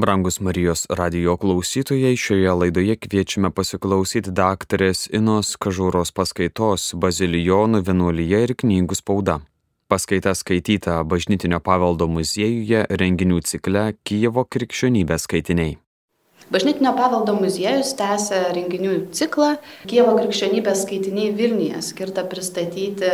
Brangus Marijos radio klausytojai, šioje laidoje kviečiame pasiklausyti daktarės Inos Kažūros paskaitos Bazilijonų vienuolyje ir knygų spauda. Paskaita skaityta Bažnytinio paveldo muziejuje renginių cikle Kijevo krikščionybės skaitiniai. Bažnytinio paveldo muziejus tęsia renginių ciklą Kievo krikščionybės skaitiniai Vilniuje, skirtą pristatyti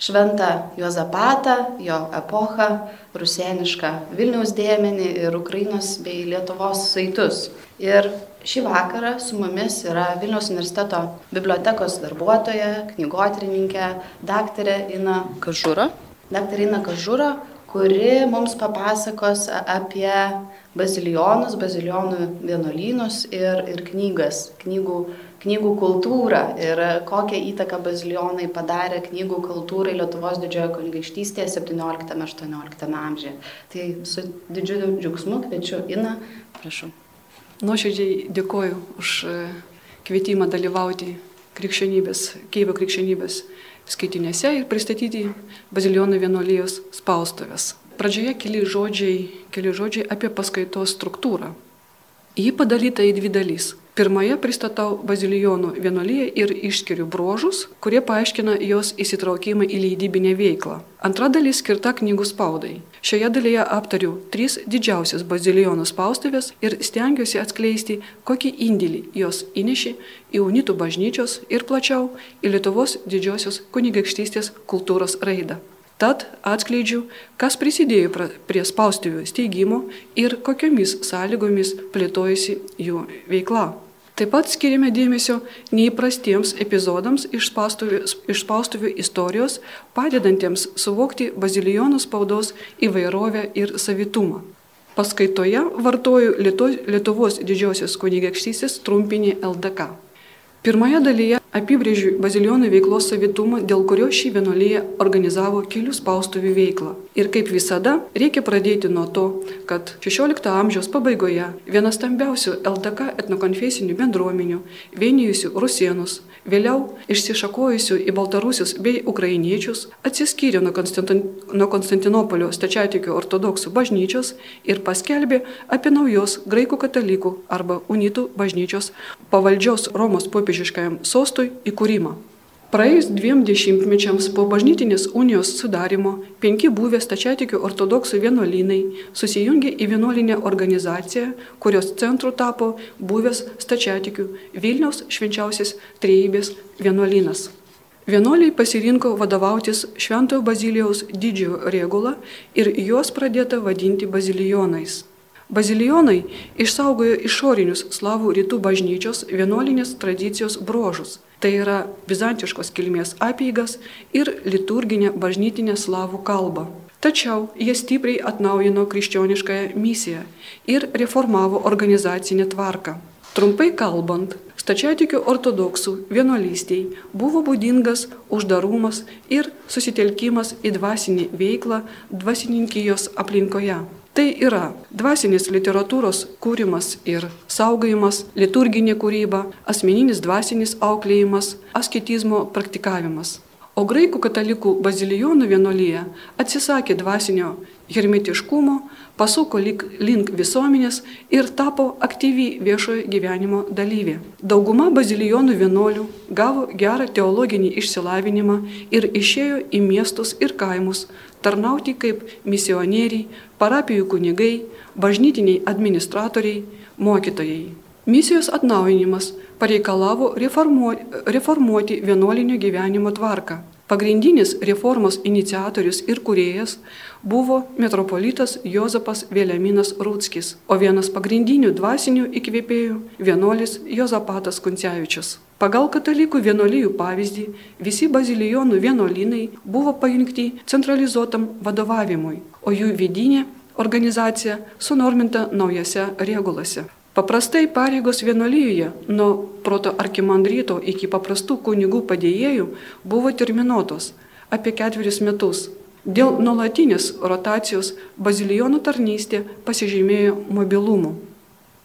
šventą Juozapatą, jo epochą, rusienišką Vilniaus dėmenį ir Ukrainos bei Lietuvos saitus. Ir šį vakarą su mumis yra Vilniaus universiteto bibliotekos darbuotoja, knygotrininkė, daktarė Ina Kažūra. Daktarė Ina Kažūra, kuri mums papasakos apie bazilionus, bazilionų vienuolynus ir, ir knygas, knygų, knygų kultūrą ir kokią įtaką bazilionai padarė knygų kultūrai Lietuvos didžiojo kunigaikštystėje 17-18 amžiuje. Tai su didžiuliu džiaugsmu kviečiu Ina, prašau. Nuoširdžiai dėkoju už e, kvietimą dalyvauti krikščionybės, Keivo krikščionybės skaitinėse ir pristatyti Bazilionų vienuolijos spaustuvės. Pradžioje keli žodžiai, keli žodžiai apie paskaitos struktūrą. Ji padalyta į dvi dalys. Pirmoje pristatau bazilijonų vienuolyje ir išskiriu bruožus, kurie paaiškina jos įsitraukimą į leidybinę veiklą. Antra dalis skirta knygų spaudai. Šioje dalyje aptariu tris didžiausias bazilijonų spaustuvės ir stengiuosi atskleisti, kokį indėlį jos įnešė į unitų bažnyčios ir plačiau į Lietuvos didžiosios kunigaikštystės kultūros raidą. Tad atskleidžiu, kas prisidėjo prie spaustuvių steigimo ir kokiomis sąlygomis plėtojasi jų veikla. Taip pat skiriame dėmesio neįprastiems epizodams iš spaustuvių, iš spaustuvių istorijos, padedantiems suvokti bazilijonų spaudos įvairovę ir savitumą. Paskaitoje vartoju Lietuvos didžiosios kunigaikštystės trumpinį LDK. Pirmoje dalyje apibrėžiu bazilionų veiklos savitumą, dėl kurio šį vienuolyje organizavo kelių spaustuvių veiklą. Ir kaip visada, reikia pradėti nuo to, kad XVI amžiaus pabaigoje viena stambiausių LDK etnokonfesinių bendruomenių, vienijusių rusienus, vėliau išsišakojusių į baltarusius bei ukrainiečius, atsiskyrė nuo, Konstantin, nuo Konstantinopolio stačiatikių ortodoksų bažnyčios ir paskelbė apie naujos graikų katalikų arba unitų bažnyčios pavaldžios Romos popiežiškajam sostui įkūrimą. Praėjus dviem dešimtmečiams po bažnytinės unijos sudarimo, penki buvę stačiatikių ortodoksų vienuolynai susijungė į vienuolinę organizaciją, kurios centru tapo buvęs stačiatikių Vilniaus švenčiausias trejybės vienuolynas. Vienuoliai pasirinko vadovautis Šventojo Bazilijaus didžiojo regulą ir juos pradėta vadinti bazilijonais. Bazilijonai išsaugojo išorinius slavų rytų bažnyčios vienuolinės tradicijos brožus Tai yra bizantiškos kilmės apeigas ir liturginę bažnytinę slavų kalbą. Tačiau jie stipriai atnaujino krikščioniškąją misiją ir reformavo organizacinę tvarką. Trumpai kalbant, stačiatikių ortodoksų vienuolystiai buvo būdingas uždarumas ir susitelkimas į dvasinį veiklą dvasininkijos aplinkoje. Tai yra dvasinės literatūros kūrimas ir saugojimas, liturginė kūryba, asmeninis dvasinis auklėjimas, asketizmo praktikavimas. O graikų katalikų bazilijonų vienolyje atsisakė dvasinio hermetiškumo, pasuko link visuomenės ir tapo aktyvi viešojo gyvenimo dalyvė. Dauguma bazilijonų vienuolių gavo gerą teologinį išsilavinimą ir išėjo į miestus ir kaimus, tarnauti kaip misionieriai, parapijų kunigai, bažnytiniai administratoriai, mokytojai. Misijos atnaujinimas pareikalavo reformuoti, reformuoti vienuolinio gyvenimo tvarką. Pagrindinis reformos iniciatorius ir kuriejas buvo metropolitas Jozapas Vėliaminas Rūtskis, o vienas pagrindinių dvasinių įkvėpėjų vienuolis Jozapatas Kuncevičius. Pagal katalikų vienuolijų pavyzdį visi bazilijonų vienuolynai buvo pajungti centralizuotam vadovavimui, o jų vidinė organizacija sunorminta naujose regulose. Paprastai pareigos vienuolyje nuo proto arkimandryto iki paprastų kunigų padėjėjų buvo terminuotos apie ketverius metus. Dėl nuolatinės rotacijos bazilijonų tarnystė pasižymėjo mobilumu.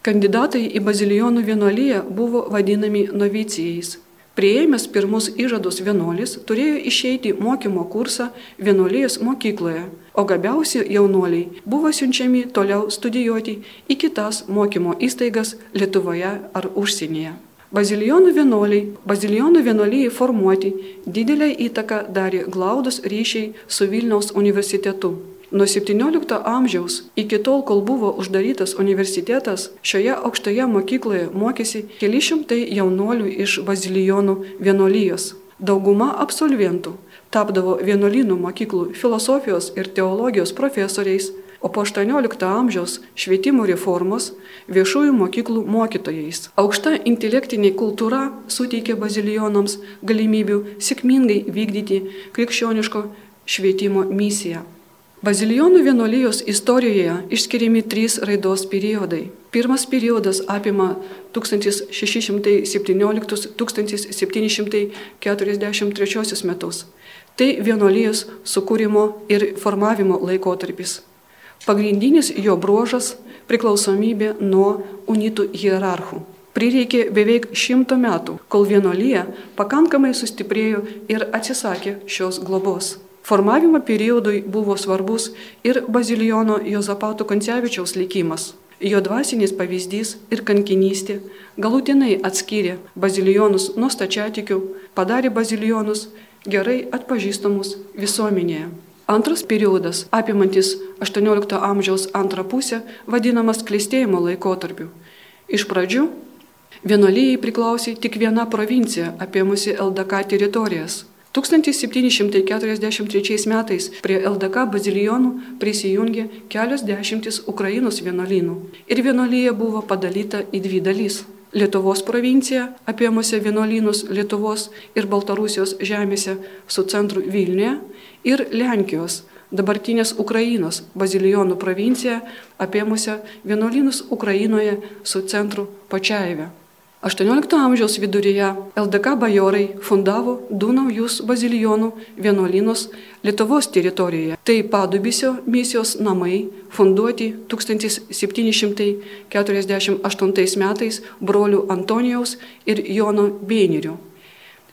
Kandidatai į bazilijonų vienuolyje buvo vadinami novicijais. Prieėmęs pirmus įžadus vienuolis turėjo išeiti mokymo kursą vienuolijos mokykloje, o gabiausi jaunuoliai buvo siunčiami toliau studijuoti į kitas mokymo įstaigas Lietuvoje ar užsienyje. Bazilijonų vienuoliai, bazilijonų vienuolijai formuoti didelę įtaką darė glaudus ryšiai su Vilniaus universitetu. Nuo 17 amžiaus iki tol, kol buvo uždarytas universitetas, šioje aukštoje mokykloje mokėsi keli šimtai jaunuolių iš bazilijonų vienuolijos. Dauguma absolventų tapdavo vienuolynų mokyklų filosofijos ir teologijos profesoriais, o po 18 amžiaus švietimo reformos viešųjų mokyklų mokytojais. Aukšta intelektinė kultūra suteikė bazilijonams galimybių sėkmingai vykdyti krikščioniško švietimo misiją. Bazilijonų vienuolijos istorijoje išskiriami trys raidos periodai. Pirmas periodas apima 1617-1743 metus. Tai vienuolijos sukūrimo ir formavimo laikotarpis. Pagrindinis jo bruožas - priklausomybė nuo unitų hierarchų. Prireikė beveik šimto metų, kol vienolyje pakankamai sustiprėjo ir atsisakė šios globos. Formavimo periodui buvo svarbus ir bazilijono Jozapato Koncevičiaus likimas. Jo dvasinis pavyzdys ir kankinystė galutinai atskyrė bazilijonus nuo stačiatikių, padarė bazilijonus gerai atpažįstamus visuomenėje. Antras periodas, apimantis XVIII amžiaus antrą pusę, vadinamas klėstėjimo laikotarpiu. Iš pradžių vienuolijai priklausė tik viena provincija, apėmusi LDK teritorijas. 1743 metais prie LDK bazilijonų prisijungė kelios dešimtis Ukrainos vienuolynų ir vienuolyje buvo padalyta į dvi dalys. Lietuvos provincija, apėmusi vienuolynus Lietuvos ir Baltarusijos žemėse su centru Vilniuje ir Lenkijos, dabartinės Ukrainos bazilijonų provincija, apėmusią vienuolynus Ukrainoje su centru Pačiaive. 18 amžiaus viduryje LDK bajorai fundavo du naujus bazilijonų vienuolynus Lietuvos teritorijoje. Tai Padubisio misijos namai, funduoti 1748 metais brolių Antonijaus ir Jono Bėnerių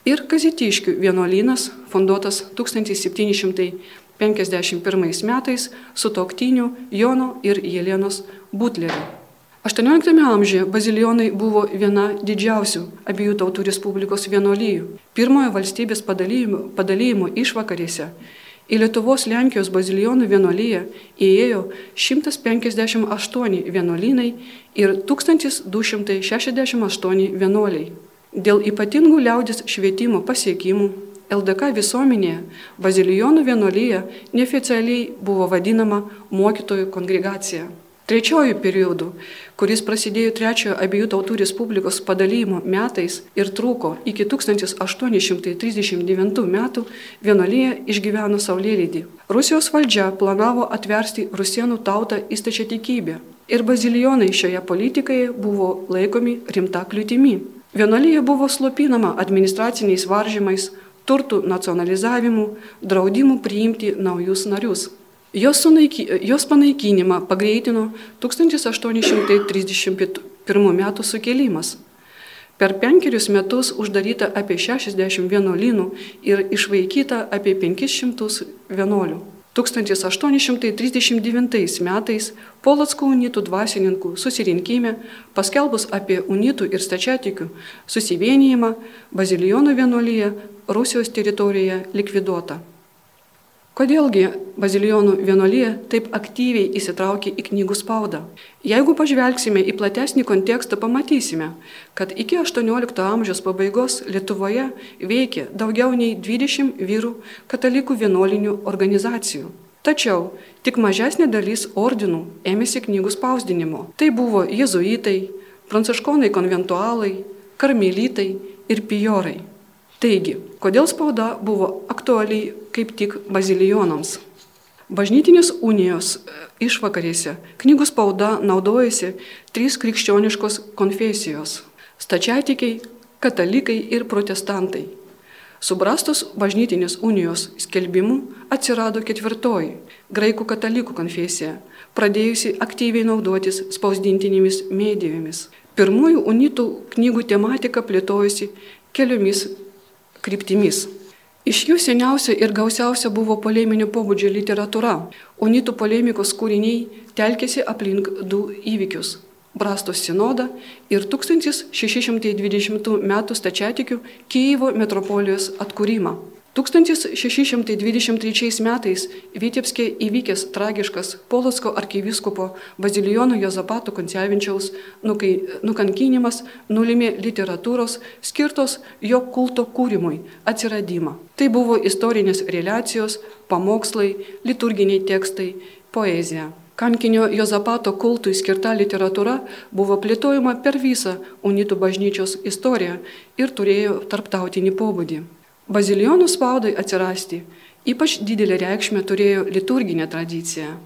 ir Kazitiškių vienuolynas, fonduotas 1751 metais su toktiniu Jono ir Jelenos Butleriu. 18 amžiuje bazilionai buvo viena didžiausių abiejų tautų Respublikos vienuolyjų. Pirmojo valstybės padalymo, padalymo išvakarėse į Lietuvos Lenkijos bazilionų vienuolyje įėjo 158 vienuolynai ir 1268 vienuoliai. Dėl ypatingų liaudės švietimo pasiekimų LDK visuomenėje Bazilijonų vienuolyje neoficialiai buvo vadinama mokytojų kongregacija. Trečiojų periodų, kuris prasidėjo trečiojo abiejų tautų Respublikos padalymo metais ir truko iki 1839 metų, vienuolyje išgyveno Saulėlydį. Rusijos valdžia planavo atversti rusienų tautą į stačiatikybę ir bazilijonai šioje politikoje buvo laikomi rimta kliūtimi. Vienuolyje buvo slopinama administraciniais varžymais, turtų nacionalizavimu, draudimu priimti naujus narius. Jos, sunaiki, jos panaikinimą pagreitino 1831 m. sukėlimas. Per penkerius metus uždaryta apie 60 vienuolynų ir išvaikyta apie 500 vienuolių. 1839 metais Polockų unitų dvasininkų susirinkime, paskelbus apie unitų ir stačiatikių susivienijimą, Bazilijonų vienuolyje Rusijos teritorijoje likviduota. Kodėlgi Bazilijonų vienuolyje taip aktyviai įsitraukė į knygų spaudą? Jeigu pažvelgsime į platesnį kontekstą, pamatysime, kad iki XVIII amžiaus pabaigos Lietuvoje veikė daugiau nei 20 vyrų katalikų vienuolinių organizacijų. Tačiau tik mažesnė dalis ordinų ėmėsi knygų spausdinimo. Tai buvo jezuitai, pranciškonai konventualai, karmelitai ir pijorai. Taigi, kodėl spauda buvo aktualiai kaip tik bazilijonams? Bažnytinės unijos e, išvakarėse knygų spauda naudojasi trys krikščioniškos konfesijos - stačiatikiai, katalikai ir protestantai. Subrastos bažnytinės unijos skelbimų atsirado ketvirtoji - graikų katalikų konfesija, pradėjusi aktyviai naudotis spausdintinėmis medijomis. Pirmųjų unitų knygų tematika plėtojusi keliomis kryptimis. Iš jų seniausia ir gausiausia buvo poleminio pobūdžio literatūra. Unitų polemikos kūriniai telkėsi aplink du įvykius - Brastos sinodą ir 1620 m. stačiatikių Kyivo metropolijos atkūrimą. 1623 metais Vytėpskė įvykęs tragiškas Polocko arkivyskupo Bazilijono Jozapato Koncevinčiaus nukankinimas nulėmė literatūros skirtos jo kulto kūrimui atsiradimą. Tai buvo istorinės relacijos, pamokslai, liturginiai tekstai, poezija. Kankinio Jozapato kultui skirta literatūra buvo plėtojama per visą unitų bažnyčios istoriją ir turėjo tarptautinį pobūdį. Bazilijonų spaudai atsirasti ypač didelę reikšmę turėjo liturginė tradicija.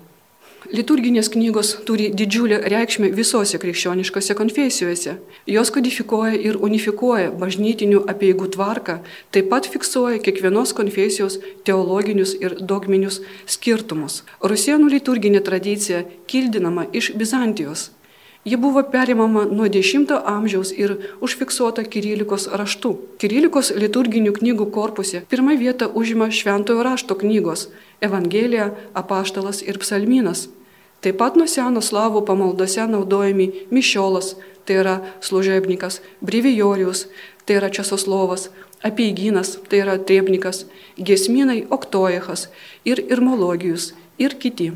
Liturginės knygos turi didžiulę reikšmę visose krikščioniškose konfesijose. Jos kodifikuoja ir unifikuoja bažnytinių apieigų tvarką, taip pat fiksuoja kiekvienos konfesijos teologinius ir dogminius skirtumus. Rusienų liturginė tradicija kildinama iš Bizantijos. Ji buvo perimama nuo X amžiaus ir užfiksuota Kirilikos raštu. Kirilikos liturginių knygų korpuse pirmą vietą užima Šventojo rašto knygos - Evangelija, Apaštalas ir Psalminas. Taip pat nuo seno slavų pamaldose naudojami Mišiolas, tai yra služebnikas, Brivijorius, tai yra Česoslovas, Apeiginas, tai yra Triebnikas, Gesminai Oktojechas ir Irmologijus ir kiti.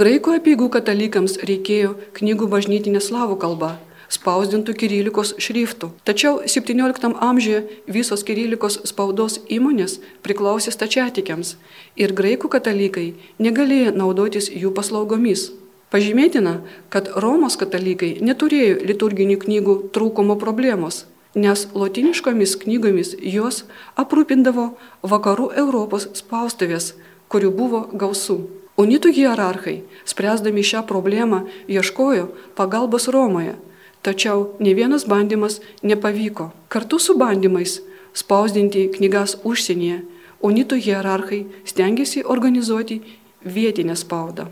Graikų apieigų katalikams reikėjo knygų bažnytinė slavų kalba, spausdintų kirilikos šriftų. Tačiau XVII amžiuje visos kirilikos spaudos įmonės priklausė stačiatikiams ir graikų katalikai negalėjo naudotis jų paslaugomis. Pažymėtina, kad Romos katalikai neturėjo liturginių knygų trūkumo problemos, nes lotiniškomis knygomis juos aprūpindavo vakarų Europos spaustuvės, kurių buvo gausų. Unitų hierarchai, spręsdami šią problemą, ieškojo pagalbos Romoje, tačiau ne vienas bandymas nepavyko. Kartu su bandymais spausdinti knygas užsienyje, unitų hierarchai stengiasi organizuoti vietinę spaudą.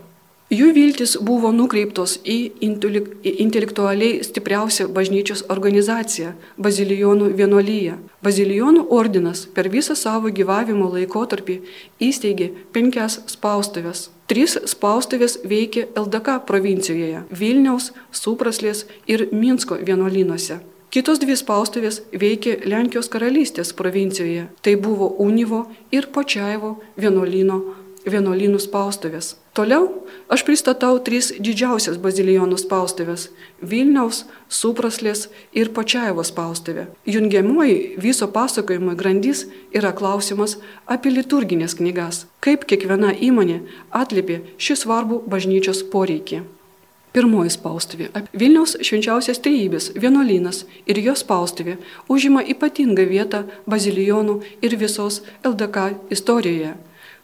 Jų viltis buvo nukreiptos į intelektualiai stipriausią bažnyčios organizaciją - Bazilijonų vienuolyje. Bazilijonų ordinas per visą savo gyvavimo laikotarpį įsteigė penkias spaustuvės. Trys spaustuvės veikė LDK provincijoje - Vilniaus, Supraslės ir Minsko vienuolynuose. Kitos dvi spaustuvės veikė Lenkijos karalystės provincijoje - tai buvo Univo ir vienuolyno vienuolynų spaustuvės. Toliau aš pristatau tris didžiausias bazilijonų spaustuvės - Vilniaus, Supraslės ir Pačiaevo spaustuvė. Jungiamoji viso pasakojimo grandis yra klausimas apie liturginės knygas, kaip kiekviena įmonė atlipė šį svarbų bažnyčios poreikį. Pirmoji spaustuvė - Vilniaus švenčiausias trejybės vienuolynas ir jo spaustuvė užima ypatingą vietą bazilijonų ir visos LDK istorijoje.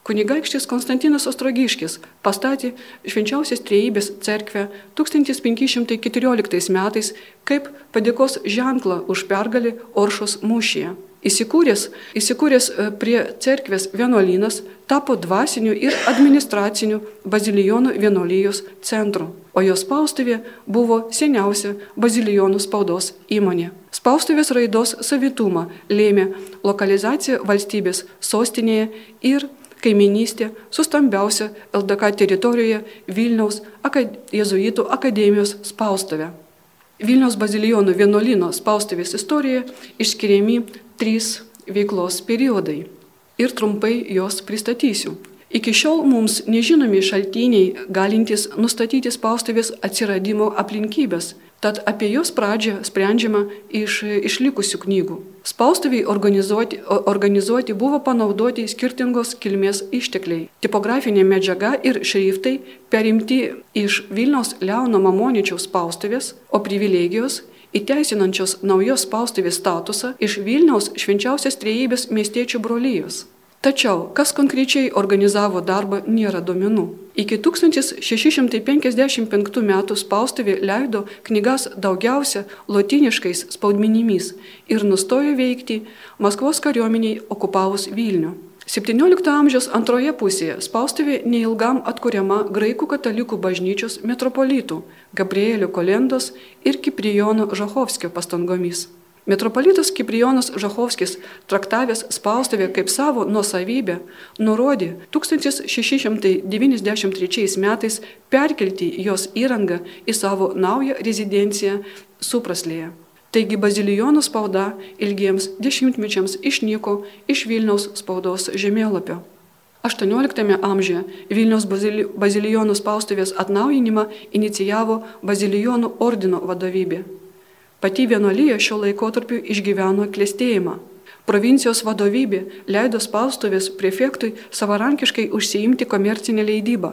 Kunigaikštis Konstantinas Ostrogiškis pastatė švenčiausios trejybės cerkvę 1514 metais kaip padėkos ženklą už pergalį Oršos mūšyje. Įsikūręs, įsikūręs e, prie cerkvės vienuolynas tapo dvasiniu ir administraciniu bazilijonų vienuolijos centru, o jos spaustuvė buvo seniausia bazilijonų spaudos įmonė. Spaustuvės raidos savitumą lėmė lokalizacija valstybės sostinėje ir kaiminystė su stambiausia LDK teritorijoje Vilniaus akad... Jėzuitų akademijos spaustuvė. Vilniaus bazilijonų vienuolino spaustuvės istorijoje išskiriami trys veiklos periodai ir trumpai juos pristatysiu. Iki šiol mums nežinomi šaltiniai galintys nustatyti spaustuvės atsiradimo aplinkybės, tad apie jos pradžią sprendžiama iš išlikusių knygų. Spaustuviai organizuoti, organizuoti buvo panaudoti skirtingos kilmės ištekliai. Tipografinė medžiaga ir šriftai perimti iš Vilniaus Leono Mamoničiaus spaustuvės, o privilegijos įteisinančios naujos spaustuvės statusą iš Vilniaus švenčiausios trejybės miestiečių brolyjos. Tačiau, kas konkrečiai organizavo darbą, nėra duomenų. Iki 1655 metų spaustuvė leido knygas daugiausia lotiniškais spaudmenimis ir nustojo veikti Maskvos kariuomeniai okupavus Vilnių. 17 amžiaus antroje pusėje spaustuvė neilgam atkuriama graikų katalikų bažnyčios metropolitų Gabrielio Kolendos ir Kiprijono Žahovskio pastangomis. Metropolitas Kiprijonas Žahovskis, traktavęs spaustuvę kaip savo nuosavybę, nurodė 1693 metais perkelti jos įrangą į savo naują rezidenciją Supraslėje. Taigi bazilijonų spauda ilgiems dešimtmečiams išnyko iš Vilniaus spaudos žemėlapio. XVIII amžiuje Vilniaus bazilijonų spaustuvės atnaujinimą inicijavo bazilijonų ordino vadovybė. Pati vienuolyje šio laikotarpiu išgyveno klėstėjimą. Provincijos vadovybė leido spaustuvės prefektui savarankiškai užsiimti komercinę leidybą.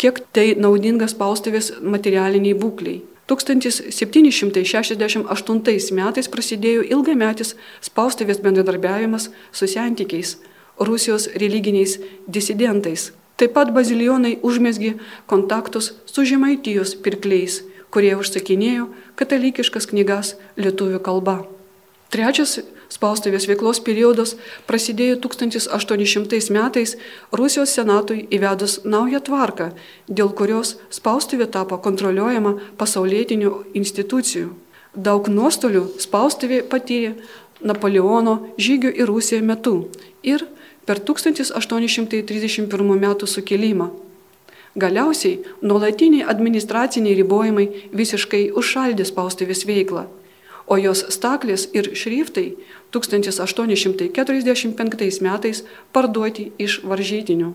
Kiek tai naudinga spaustuvės materialiniai būkliai. 1768 metais prasidėjo ilgametis spaustuvės bendradarbiavimas su santykiais Rusijos religiniais disidentais. Taip pat bazilijonai užmėsgi kontaktus su žemaitijos pirkliais, kurie užsakinėjo katalikiškas knygas lietuvių kalba. Trečias spaustuvės veiklos periodas prasidėjo 1800 metais Rusijos senatui įvedus naują tvarką, dėl kurios spaustuvė tapo kontroliuojama pasaulietinių institucijų. Daug nuostolių spaustuvė patyrė Napoleono žygių į Rusiją metu ir per 1831 metų sukilimą. Galiausiai nuolatiniai administraciniai ribojimai visiškai užšaldė spaustuvės veiklą, o jos staklės ir šriftai 1845 metais parduoti iš varžytinių.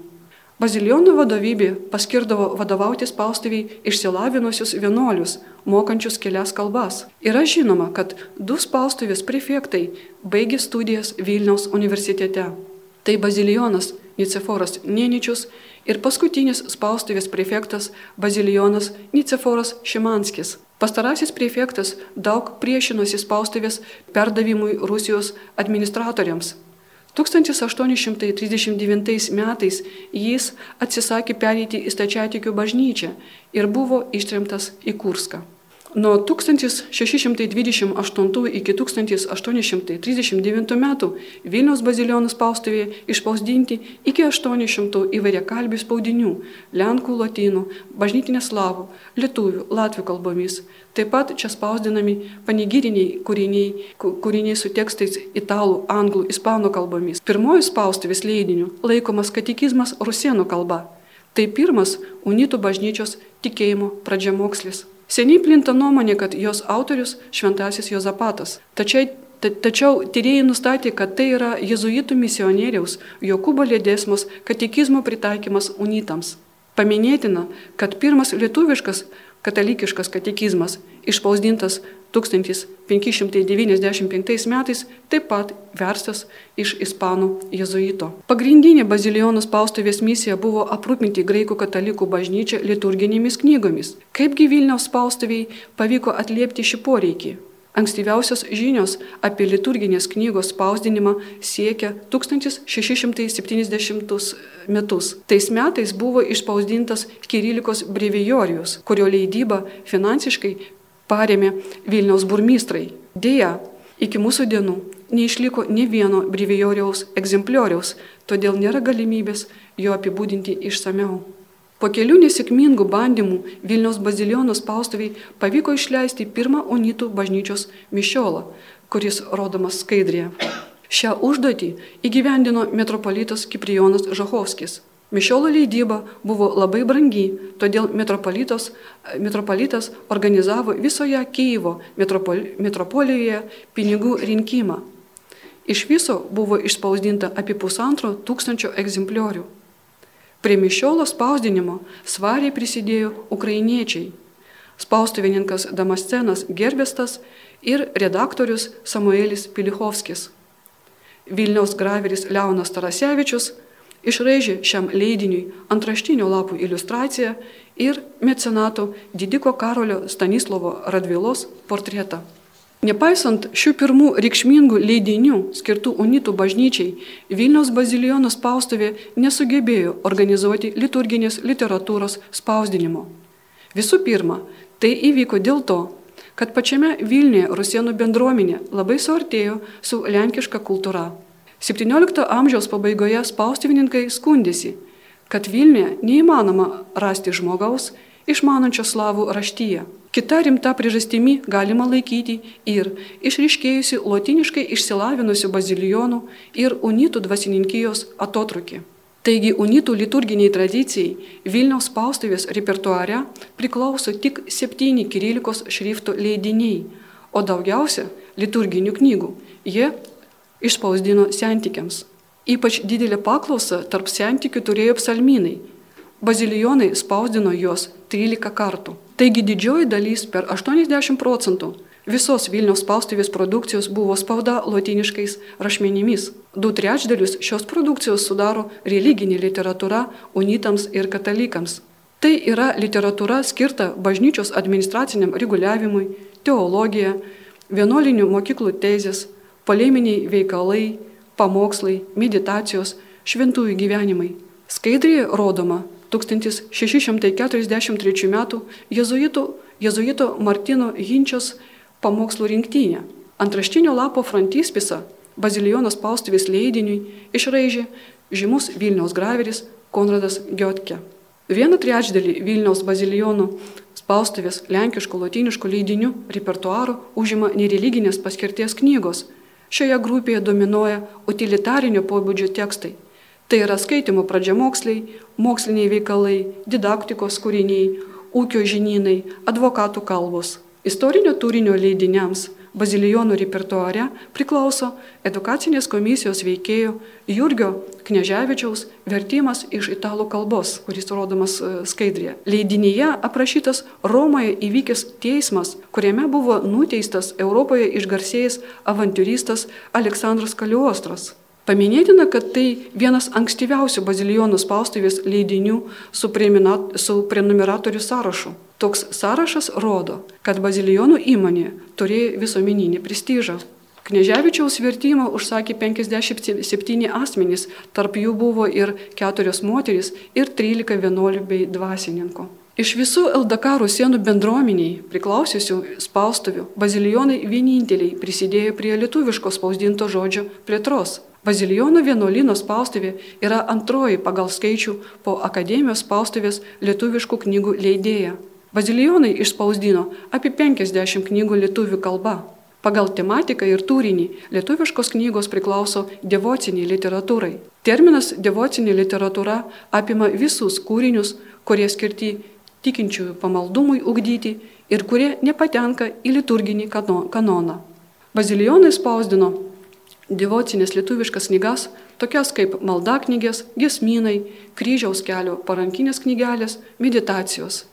Bazilionų vadovybė paskirdavo vadovauti spaustuviai išsilavinusius vienuolius, mokančius kelias kalbas. Yra žinoma, kad du spaustuvės prefektai baigė studijas Vilniaus universitete. Tai Bazilionas Niceforas Nieničius ir paskutinis spaustuvės prefektas Bazilijonas Niceforas Šimanskis. Pastarasis prefektas daug priešinosi spaustuvės perdavimui Rusijos administratoriams. 1839 metais jis atsisakė pereiti į stačiatikių bažnyčią ir buvo ištremtas į Kurską. Nuo 1628 iki 1839 metų Vilniaus bazilionų spaustuvėje išspausdinti iki 800 įvairiakalbių spaudinių - lenkų, lotynų, bažnytinės slavų, lietuvių, latvių kalbomis. Taip pat čia spausdinami panigyriniai kūriniai, kūriniai su tekstais italų, anglų, ispanų kalbomis. Pirmoji spaustuvės leidinių laikomas katekizmas rusienų kalba. Tai pirmas unitų bažnyčios tikėjimo pradžiamokslis. Seniai plinta nuomonė, kad jos autorius šventasis Jozapatas. Tačiau, tačiau tyrėjai nustatė, kad tai yra jezuitų misionieriaus Jokūbo Lėdėsmos katekizmo pritaikymas unitams. Paminėtina, kad pirmas lietuviškas katalikiškas katekizmas išspausdintas 1595 metais taip pat verstas iš ispanų jezuito. Pagrindinė bazilionų spaustuvės misija buvo aprūpinti graikų katalikų bažnyčią liturginėmis knygomis. Kaipgi Vilniaus spaustuviai pavyko atliepti šį poreikį? Ankstyviausios žinios apie liturginės knygos spausdinimą siekia 1670 metus. Tais metais buvo išspausdintas Kirilikos brevijorijus, kurio leidyba finansiškai paremė Vilniaus burmystrai. Deja, iki mūsų dienų neišliko ne vieno brivijoriaus egzemplioriaus, todėl nėra galimybės jo apibūdinti išsameu. Po kelių nesėkmingų bandymų Vilniaus bazilionų spaustuviai pavyko išleisti pirmą unitų bažnyčios mišiolą, kuris rodomas skaidrėje. Šią užduotį įgyvendino metropolitas Kiprijonas Žahovskis. Mišiolo leidyba buvo labai brangi, todėl metropolitas, metropolitas organizavo visoje Kyivo metropolijoje pinigų rinkimą. Iš viso buvo išspausdinta apie pusantro tūkstančio egzempliorių. Prie mišiolo spausdinimo svariai prisidėjo ukrainiečiai. Spaustuvininkas Damascenas Gerbestas ir redaktorius Samuelis Pilichovskis. Vilniaus graveris Leonas Tarasevičius išraižė šiam leidiniui antraštinio lapų iliustraciją ir mecenato Didiko Karolio Stanislovo Radvilos portretą. Nepaisant šių pirmų reikšmingų leidinių skirtų unitų bažnyčiai, Vilniaus bazilijonų spaustuvė nesugebėjo organizuoti liturginės literatūros spausdinimo. Visų pirma, tai įvyko dėl to, kad pačiame Vilniuje rusienų bendruomenė labai suartėjo su lenkiška kultūra. XVII amžiaus pabaigoje spaustuvininkai skundėsi, kad Vilniuje neįmanoma rasti žmogaus išmanančios slavų raštyje. Kita rimta priežastimi galima laikyti ir išriškėjusi lotiniškai išsilavinusių bazilijonų ir unitų dvasininkijos atotrukį. Taigi unitų liturginiai tradicijai Vilniaus spaustuvės repertuare priklauso tik septyni kirilikos šriftų leidiniai, o daugiausia liturginių knygų jie išspausdino sentikiams. Ypač didelę paklausą tarp sentikių turėjo psalminai. Bazilijonai spausdino juos 13 kartų. Taigi didžioji dalis per 80 procentų visos Vilniaus spaustuvės produkcijos buvo spauda lotiniškais rašmenimis. Du trečdalius šios produkcijos sudaro religinė literatūra unitams ir katalikams. Tai yra literatūra skirta bažnyčios administraciniam reguliavimui, teologija, vienuolinių mokyklų teisės, poleminiai veikalai, pamokslai, meditacijos, šventųjų gyvenimai. Skaidrėje rodoma 1643 m. jezuito, jezuito Martino Hinčios pamokslų rinktinė. Antraštinio lapo frontispisa Bazilijonas paustuvės leidiniui išraižė žymus Vilniaus graveris Konradas Giotke. Vieną trečdalį Vilniaus bazilijonų spaustuvės lenkiškų lotiniškų leidinių repertuaro užima nereliginės paskirties knygos. Šioje grupėje dominuoja utilitarinio pobūdžio tekstai Tai yra skaitimo pradžiamoksliai, moksliniai veikalai, didaktikos kūriniai, ūkio žinynai, advokatų kalbos. Istorinio turinio leidiniams Bazilijonų repertuare priklauso edukacinės komisijos veikėjo Jurgio Kneževičiaus vertimas iš italų kalbos, kuris rodomas e, skaidrėje. Leidinyje aprašytas Romoje įvykęs teismas, kuriame buvo nuteistas Europoje išgarsėjęs avantūristas Aleksandras Kaliostras. Paminėtina, kad tai vienas ankstyviausių bazilijonų spaustuvės leidinių su, su prenumeratorių sąrašu. Toks sąrašas rodo, kad bazilijonų įmonė turėjo visuomeninį prestižą. Kneževičiaus vertimą užsakė 57 asmenys, tarp jų buvo ir keturios moteris ir 13 vienuolių bei dvasininkų. Iš visų LDK sienų bendruomeniai priklausiusių spaustuvių bazilijonai vieninteliai prisidėjo prie lietuviško spausdinto žodžio plėtros. Bazilijonų vienuolino spaustuvė yra antroji pagal skaičių po akademijos spaustuvės lietuviškų knygų leidėja. Bazilijonai išspausdino apie 50 knygų lietuvių kalba. Pagal tematiką ir turinį lietuviškos knygos priklauso devociniai literatūrai. Terminas devocinė literatūra apima visus kūrinius, kurie skirti tikinčiųjų pamaldumui ugdyti ir kurie nepatenka į liturginį kanoną. Bazilijonai spausdino devocinės lietuviškas knygas, tokias kaip maldaknygės, gesminai, kryžiaus kelio parankinės knygelės, meditacijos.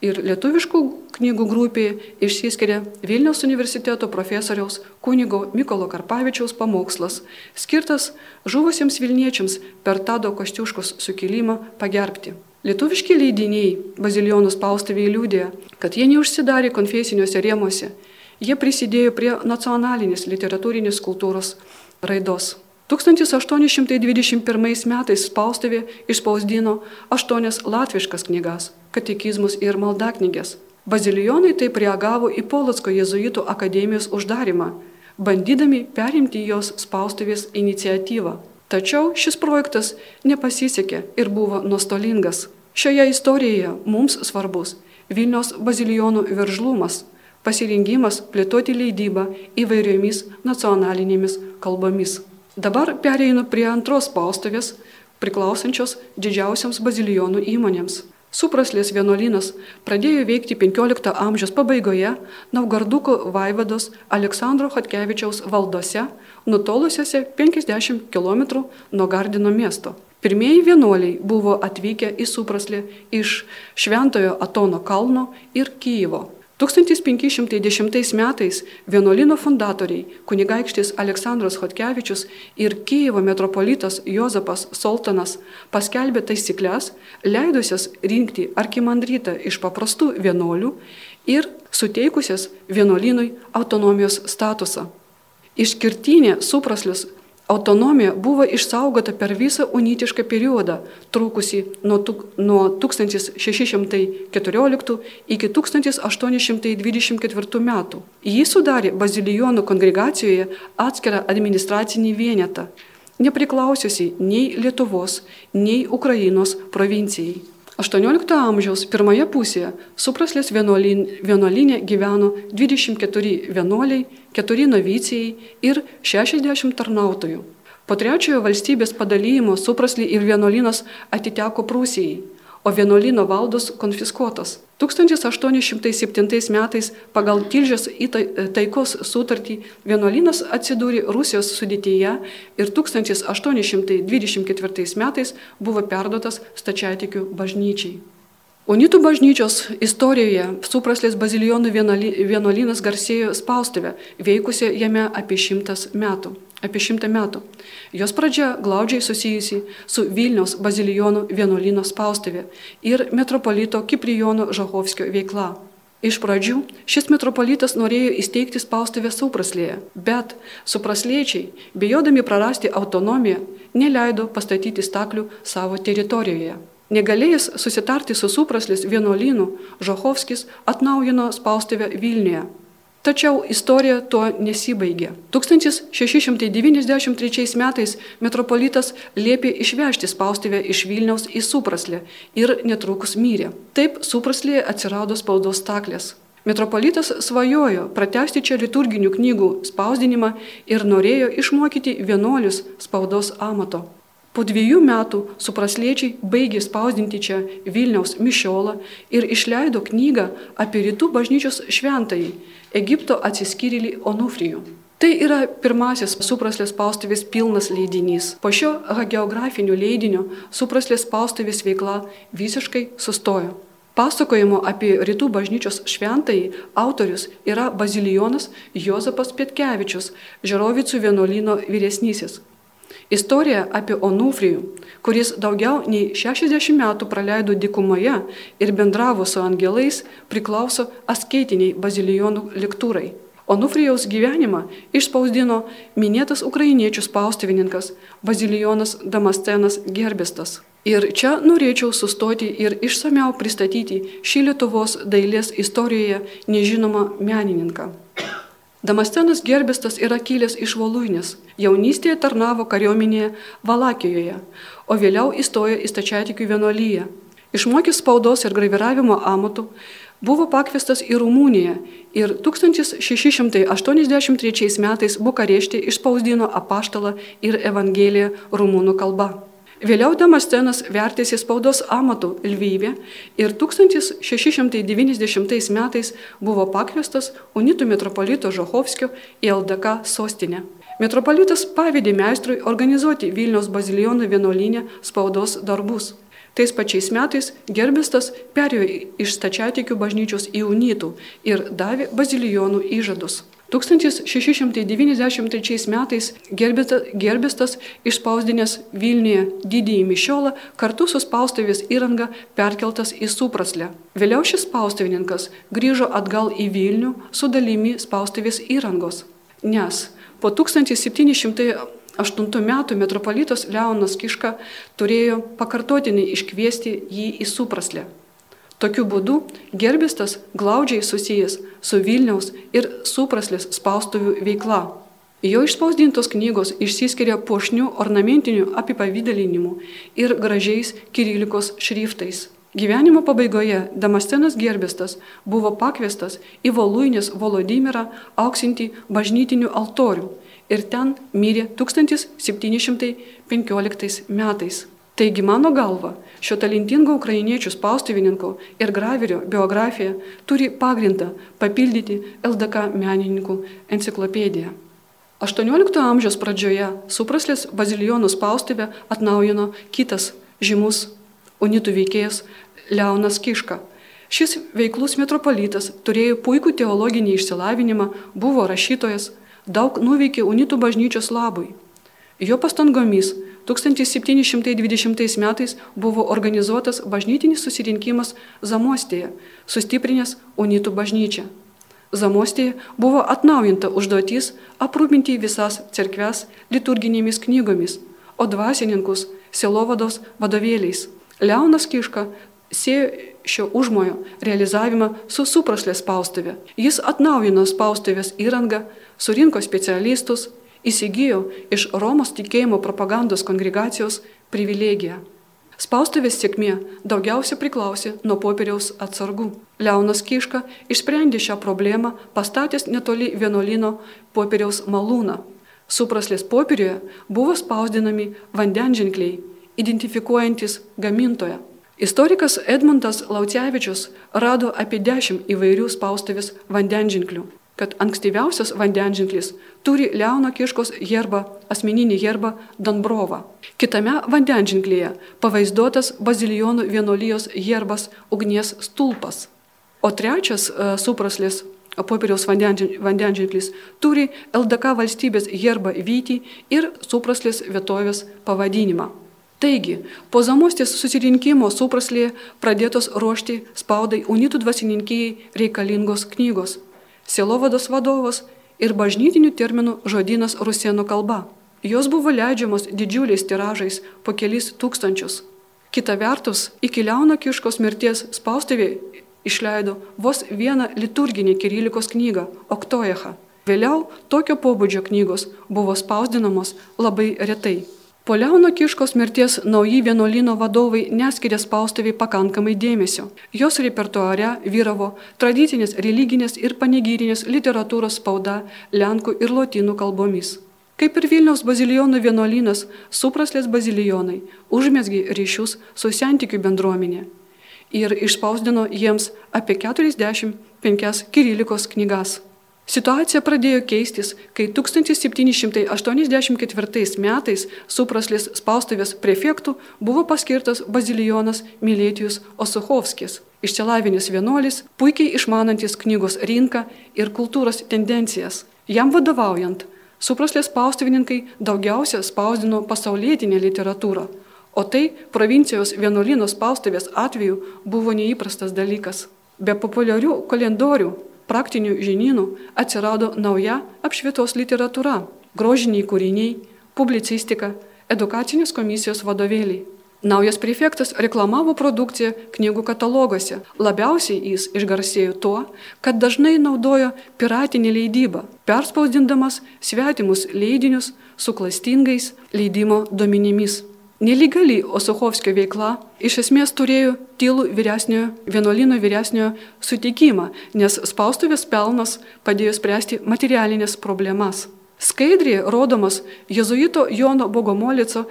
Ir lietuviškų knygų grupėje išsiskiria Vilniaus universiteto profesoriaus kunigo Mykolo Karpavičiaus pamokslas, skirtas žuvusiems Vilniečiams per Tado Kostiuškos sukilimą pagerbti. Lietuviški leidiniai Bazilijonų spaustuvėje liūdė, kad jie neužsidarė konfesiniuose rėmuose Jie prisidėjo prie nacionalinės literatūrinės kultūros raidos. 1821 metais spaustuvė išspausdino aštuonias latviškas knygas - katekizmus ir maldaknygės. Bazilijonai taip reagavo į Polotsko jėzuitų akademijos uždarimą, bandydami perimti jos spaustuvės iniciatyvą. Tačiau šis projektas nepasisekė ir buvo nuostolingas. Šioje istorijoje mums svarbus Vilniaus bazilijonų veržlumas pasirengimas plėtoti leidybą įvairiomis nacionalinėmis kalbomis. Dabar pereinu prie antros spaustuvės, priklausančios didžiausiams bazilijonų įmonėms. Supraslės vienuolynas pradėjo veikti XV amžiaus pabaigoje Naugarduko vaivados Aleksandro Hatkevičiaus valdose, nutolusiuose 50 km nuo Gardino miesto. Pirmieji vienuoliai buvo atvykę į Supraslę iš Šventojo Atono kalno ir Kyjivo. 1510 metais vienuolino fundatoriai kunigaikštis Aleksandras Hotkevičius ir Kyivo metropolitas Jozapas Soltanas paskelbė taisyklės, leidusias rinkti arkimandrytą iš paprastų vienuolių ir suteikusias vienuolinui autonomijos statusą. Išskirtinė supraslius Autonomija buvo išsaugota per visą unitišką periodą, trukusį nuo, nuo 1614 iki 1824 metų. Jį sudarė Bazilijonų kongregacijoje atskirą administracinį vienetą, nepriklausiusi nei Lietuvos, nei Ukrainos provincijai. XVIII amžiaus pirmoje pusėje Supraslės vienuolinė gyveno 24 vienuoliai, 4 novicijai ir 60 tarnautojų. Po trečiojo valstybės padalymo Supraslį ir vienuolinas atiteko Prūsijai, o vienuolino valdos konfiskuotas. 1807 metais pagal Tilžės taikos sutartį vienuolynas atsidūrė Rusijos sudėtyje ir 1824 metais buvo perduotas stačiatikių bažnyčiai. Unitų bažnyčios istorijoje Supraslės bazilijonų vienuolynas garsėjo spaustuvę, veikusią jame apie šimtas metų apie šimtą metų. Jos pradžia glaudžiai susijusi su Vilniaus bazilijonų vienuolino spaustuvė ir metropolito Kiprijono Žahovskio veikla. Iš pradžių šis metropolitas norėjo įsteigti spaustuvę Saupraslėje, bet suprasliečiai, bijodami prarasti autonomiją, neleido pastatyti staklių savo teritorijoje. Negalėjęs susitarti su supraslės vienuolynu, Žahovskis atnaujino spaustuvę Vilniuje Tačiau istorija tuo nesibaigė. 1693 metais metropolitas liepė išvežti spaustuvę iš Vilniaus į Supraslę ir netrukus mirė. Taip Supraslėje atsirado spaudos staklės. Metropolitas svajojo pratesti čia liturginių knygų spausdinimą ir norėjo išmokyti vienuolius spaudos amato. Po dviejų metų suprasliečiai baigė spausdinti čia Vilniaus Mišiolą ir išleido knygą apie rytų bažnyčios šventąjį Egipto atsiskyrėlį Onufrijų. Tai yra pirmasis supraslės spaustuvės pilnas leidinys. Po šio hagiografinių leidinio supraslės spaustuvės veikla visiškai sustojo. Pasakojimo apie rytų bažnyčios šventąjį autorius yra bazilijonas Jozapas Pietkevičius, Žerovicų vienuolino vyresnysis. Istorija apie Onufrijų, kuris daugiau nei 60 metų praleido dikumoje ir bendravo su angelais, priklauso asketiniai bazilijonų lektūrai. Onufrijaus gyvenimą išspausdino minėtas ukrainiečių spaustuvininkas Bazilijonas Damastenas Gerbestas. Ir čia norėčiau sustoti ir išsameu pristatyti šį Lietuvos dailės istorijoje nežinomą menininką. Damastenas Gerbestas yra kilęs iš Voluinės, jaunystėje tarnavo kariuomenėje Valakijoje, o vėliau įstojo į stačiatikių vienuolyje. Išmokęs spaudos ir graviravimo amatų, buvo pakviestas į Rumuniją ir 1683 metais Bukarešti išspausdino apaštalą ir Evangeliją rumunų kalba. Vėliau Damastenas vertėsi spaudos amatų Lvyvė ir 1690 metais buvo pakviestas unitų metropolito Žohovskio į LDK sostinę. Metropolitas pavydė meistrui organizuoti Vilniaus bazilijonų vienuolinę spaudos darbus. Tais pačiais metais gerbistas perėjo iš stačiatikių bažnyčios į unitų ir davė bazilijonų įžadus. 1693 metais gerbistas išspausdinęs Vilniuje didįjį mišiolą kartu su spaustuvės įranga perkeltas į Supraslę. Vėliau šis spaustuvininkas grįžo atgal į Vilnių su dalimi spaustuvės įrangos, nes po 1708 metų metropolitas Leonas Kiška turėjo pakartotinai iškviesti jį į Supraslę. Tokiu būdu gerbistas glaudžiai susijęs su Vilniaus ir supraslės spaustuvių veikla. Jo išspausdintos knygos išsiskiria puošnių ornamentinių apipavydalinimų ir gražiais kirilikos šriftais. Gyvenimo pabaigoje Damastenas Gerbistas buvo pakviestas į Voluinės Volodimirą auksinti bažnytinių altorių ir ten mirė 1715 metais. Taigi mano galva, šio talentingo ukrainiečių spaustuvininko ir graverio biografija turi pagrindą papildyti LDK menininkų enciklopediją. XVIII amžiaus pradžioje Supraslės bazilijonų spaustuvę atnaujino kitas žymus unitų veikėjas Leonas Kiška. Šis veiklus metropolitas turėjo puikų teologinį išsilavinimą, buvo rašytojas, daug nuveikė unitų bažnyčios labui. Jo pastangomis 1720 metais buvo organizuotas bažnytinis susirinkimas Zamostėje, sustiprinęs unitų bažnyčią. Zamostėje buvo atnaujinta užduotis aprūpinti visas cerkves liturginėmis knygomis, o dvasininkus selovados vadovėliais. Leonas Kiška sėjo šio užmojo realizavimą su supraslės spaustuvė. Jis atnaujino spaustuvės įrangą, surinko specialistus, įsigijo iš Romos tikėjimo propagandos kongregacijos privilegiją. Spaustuvės sėkmė daugiausia priklausė nuo popieriaus atsargų. Leonas Kiška išsprendė šią problemą pastatęs netoli vienuolino popieriaus malūną. Supraslės popieriuje buvo spausdinami vandenženkliai, identifikuojantis gamintoją. Istorikas Edmundas Laucevičius rado apie dešimt įvairių spaustuvės vandenženklių kad ankstyviausias vandenženklis turi Leono Kiškos herbą, asmeninį herbą Donbrovą. Kitame vandenženklyje pavaizduotas Bazilijonų vienolyjos herbas ugnies stulpas. O trečias uh, supraslės popieriaus vandenženklis turi LDK valstybės herbą Vytį ir supraslės vietovės pavadinimą. Taigi, po zamostės susirinkimo supraslėje pradėtos ruošti spaudai unitų dvasininkijai reikalingos knygos sielovados vadovas ir bažnytinių terminų žodynas rusienų kalba. Jos buvo leidžiamos didžiuliais tiražais po kelis tūkstančius. Kita vertus, iki Leono Kiškos mirties spaustuvė išleido vos vieną liturginį kirilikos knygą - Oktojecha. Vėliau tokio pobūdžio knygos buvo spausdinamos labai retai. Po Leono Kiškos mirties nauji vienuolino vadovai neskiria spaustuviai pakankamai dėmesio. Jos repertuare vyravo tradicinės religinės ir panegyrinės literatūros spauda lenkų ir lotynų kalbomis. Kaip ir Vilniaus bazilijonų vienuolynas, supraslės bazilijonai užmėsgi ryšius su sentikių bendruomenė ir išspausdino jiems apie 45 kirilikos knygas. Situacija pradėjo keistis, kai 1784 metais supraslės spaustuvės prefektų buvo paskirtas bazilijonas Milėtijus Osuchovskis, išsilavinęs vienuolis, puikiai išmanantis knygos rinką ir kultūros tendencijas. Jam vadovaujant, supraslės spaustuvininkai daugiausia spausdino pasaulietinę literatūrą, o tai provincijos vienuolino spaustuvės atveju buvo neįprastas dalykas. Be populiarių kalendorių praktinių žinynų atsirado nauja apšvietos literatūra - grožiniai kūriniai, publicistika, edukacinės komisijos vadovėliai. Naujas prefektas reklamavo produkciją knygų kataloguose. Labiausiai jis išgarsėjo tuo, kad dažnai naudojo piratinį leidybą, perspausdindamas svetimus leidinius su klastingais leidimo duomenimis. Nelegali Osuchovskio veikla iš esmės turėjo tylų vyresniojo, vienuolino vyresniojo sutikimą, nes spaustuvės pelnas padėjo spręsti materialinės problemas. Skaidrėje rodomas jezuito Jono Bogomolico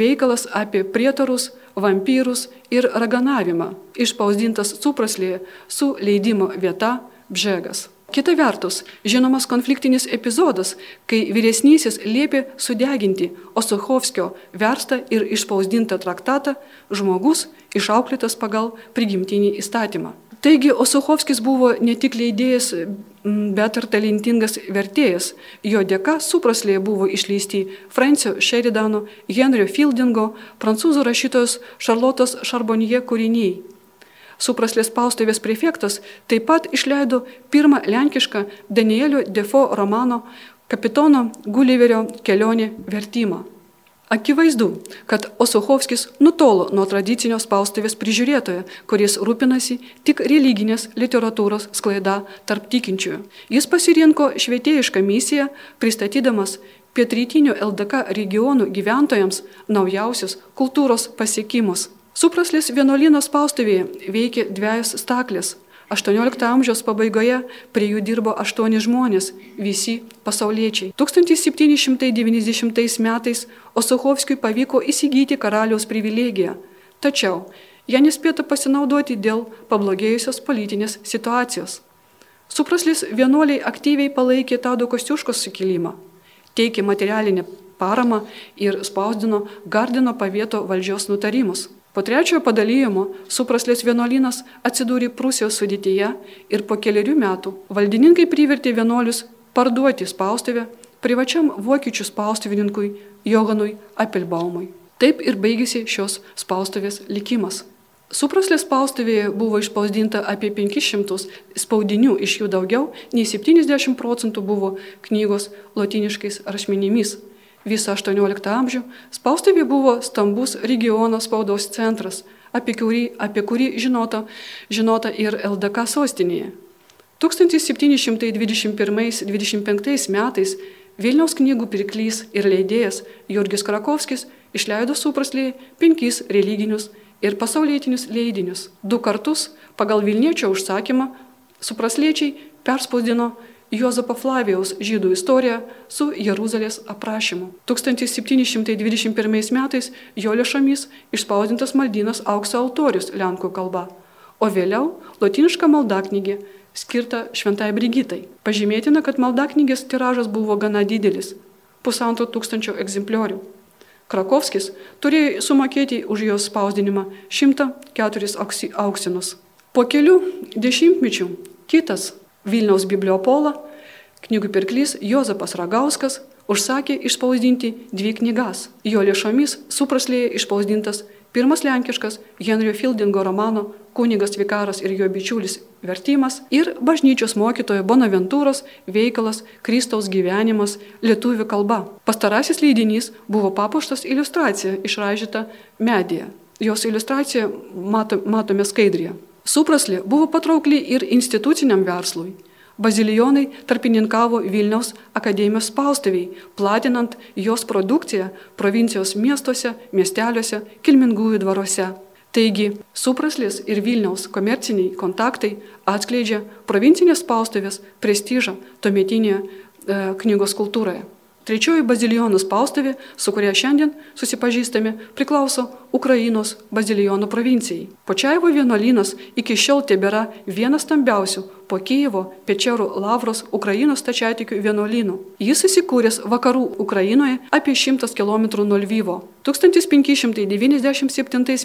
veikalas apie prietarus, vampyrus ir raganavimą, išpausdintas supraslėje su leidimo vieta Bžegas. Kita vertus, žinomas konfliktinis epizodas, kai vyresnysis liepė sudeginti Osuchovskio verstą ir išpausdintą traktatą žmogus išauklėtas pagal prigimtinį įstatymą. Taigi Osuchovskis buvo ne tik leidėjas, bet ir talentingas vertėjas. Jo dėka supraslėje buvo išleisti Francio Sheridano, Henrio Fieldingo, prancūzų rašytojos Šarlotos Šarbonije kūriniai. Supraslės spaustuvės prefektas taip pat išleido pirmą lenkišką Danielio Defo romano kapitono Guliverio kelionė vertimą. Akivaizdu, kad Osuchovskis nutolo nuo tradicinio spaustuvės prižiūrėtojo, kuris rūpinasi tik religinės literatūros sklaida tarp tikinčiųjų. Jis pasirinko švietėjišką misiją, pristatydamas pietrytinių LDK regionų gyventojams naujausius kultūros pasiekimus. Supraslės vienuolino spaustuvėje veikė dviejas staklės. 18 amžiaus pabaigoje prie jų dirbo aštuoni žmonės, visi pasauliečiai. 1790 metais Osuchovskiui pavyko įsigyti karaliaus privilegiją, tačiau ją nespėta pasinaudoti dėl pablogėjusios politinės situacijos. Supraslis vienuoliai aktyviai palaikė Tado Kostiuškos sukilimą, teikė materialinę paramą ir spausdino Gardino pavieto valdžios nutarimus. Po trečiojo padalyjimo supraslės vienuolynas atsidūrė Prūsijos sudėtyje ir po keliarių metų valdininkai privertė vienuolius parduoti spaustuvę privačiam vokiečių spaustuvininkui Joganui Apelbaumui. Taip ir baigėsi šios spaustuvės likimas. Supraslės spaustuvėje buvo išspausdinta apie 500 spaudinių, iš jų daugiau nei 70 procentų buvo knygos lotiniškais rašmenimis. Visą XVIII amžių spaustuvė buvo stambus regiono spaudos centras, apie kurį, apie kurį žinota, žinota ir LDK sostinėje. 1721-25 metais Vilniaus knygų pirklys ir leidėjas Jurgis Krakovskis išleido supraslėje penkis religinius ir pasaulietinius leidinius. Du kartus pagal Vilniečio užsakymą suprasliečiai perspausdino Juozapo Flavijaus žydų istoriją su Jeruzalės aprašymu. 1721 metais jo lėšomis išspausdintas maldynas aukso altorius lenkų kalba, o vėliau lotiniška maldaknygė skirta šventai Brigitai. Pažymėtina, kad maldaknygės tiražas buvo gana didelis - pusantro tūkstančio egzempliorių. Krakovskis turėjo sumokėti už jos spausdinimą 104 auksinus. Po kelių dešimtmečių kitas Vilniaus bibliopola, knygų pirklys Jozapas Ragauskas užsakė išspausdinti dvi knygas. Jo lėšomis supraslėje išspausdintas pirmas lenkiškas Henrio Fieldingo romano Kunigas Vikaras ir jo bičiulis vertimas ir bažnyčios mokytojo Bonaventūros veikalas Kristaus gyvenimas lietuvių kalba. Pastarasis leidinys buvo papuoštas iliustracija išražyta medėje. Jos iliustraciją mato, matome skaidrėje. Supraslė buvo patraukli ir instituciniam verslui. Bazilijonai tarpininkavo Vilniaus akademijos spaustuviai, platinant jos produkciją provincijos miestuose, miesteliuose, kilmingųjų dvaruose. Taigi, supraslis ir Vilniaus komerciniai kontaktai atskleidžia provincinės spaustuvės prestižą tuometinėje e, knygos kultūroje. Trečioji bazilijonų spaustuvė, su kuria šiandien susipažįstame, priklauso Ukrainos bazilijonų provincijai. Počaivo vienuolynas iki šiol tebėra vienas stambiausių po Kyivo Pečerų Lavros Ukrainos tačiatikių vienuolynų. Jis įsikūręs vakarų Ukrainoje apie 100 km nuo Lvyvo. 1597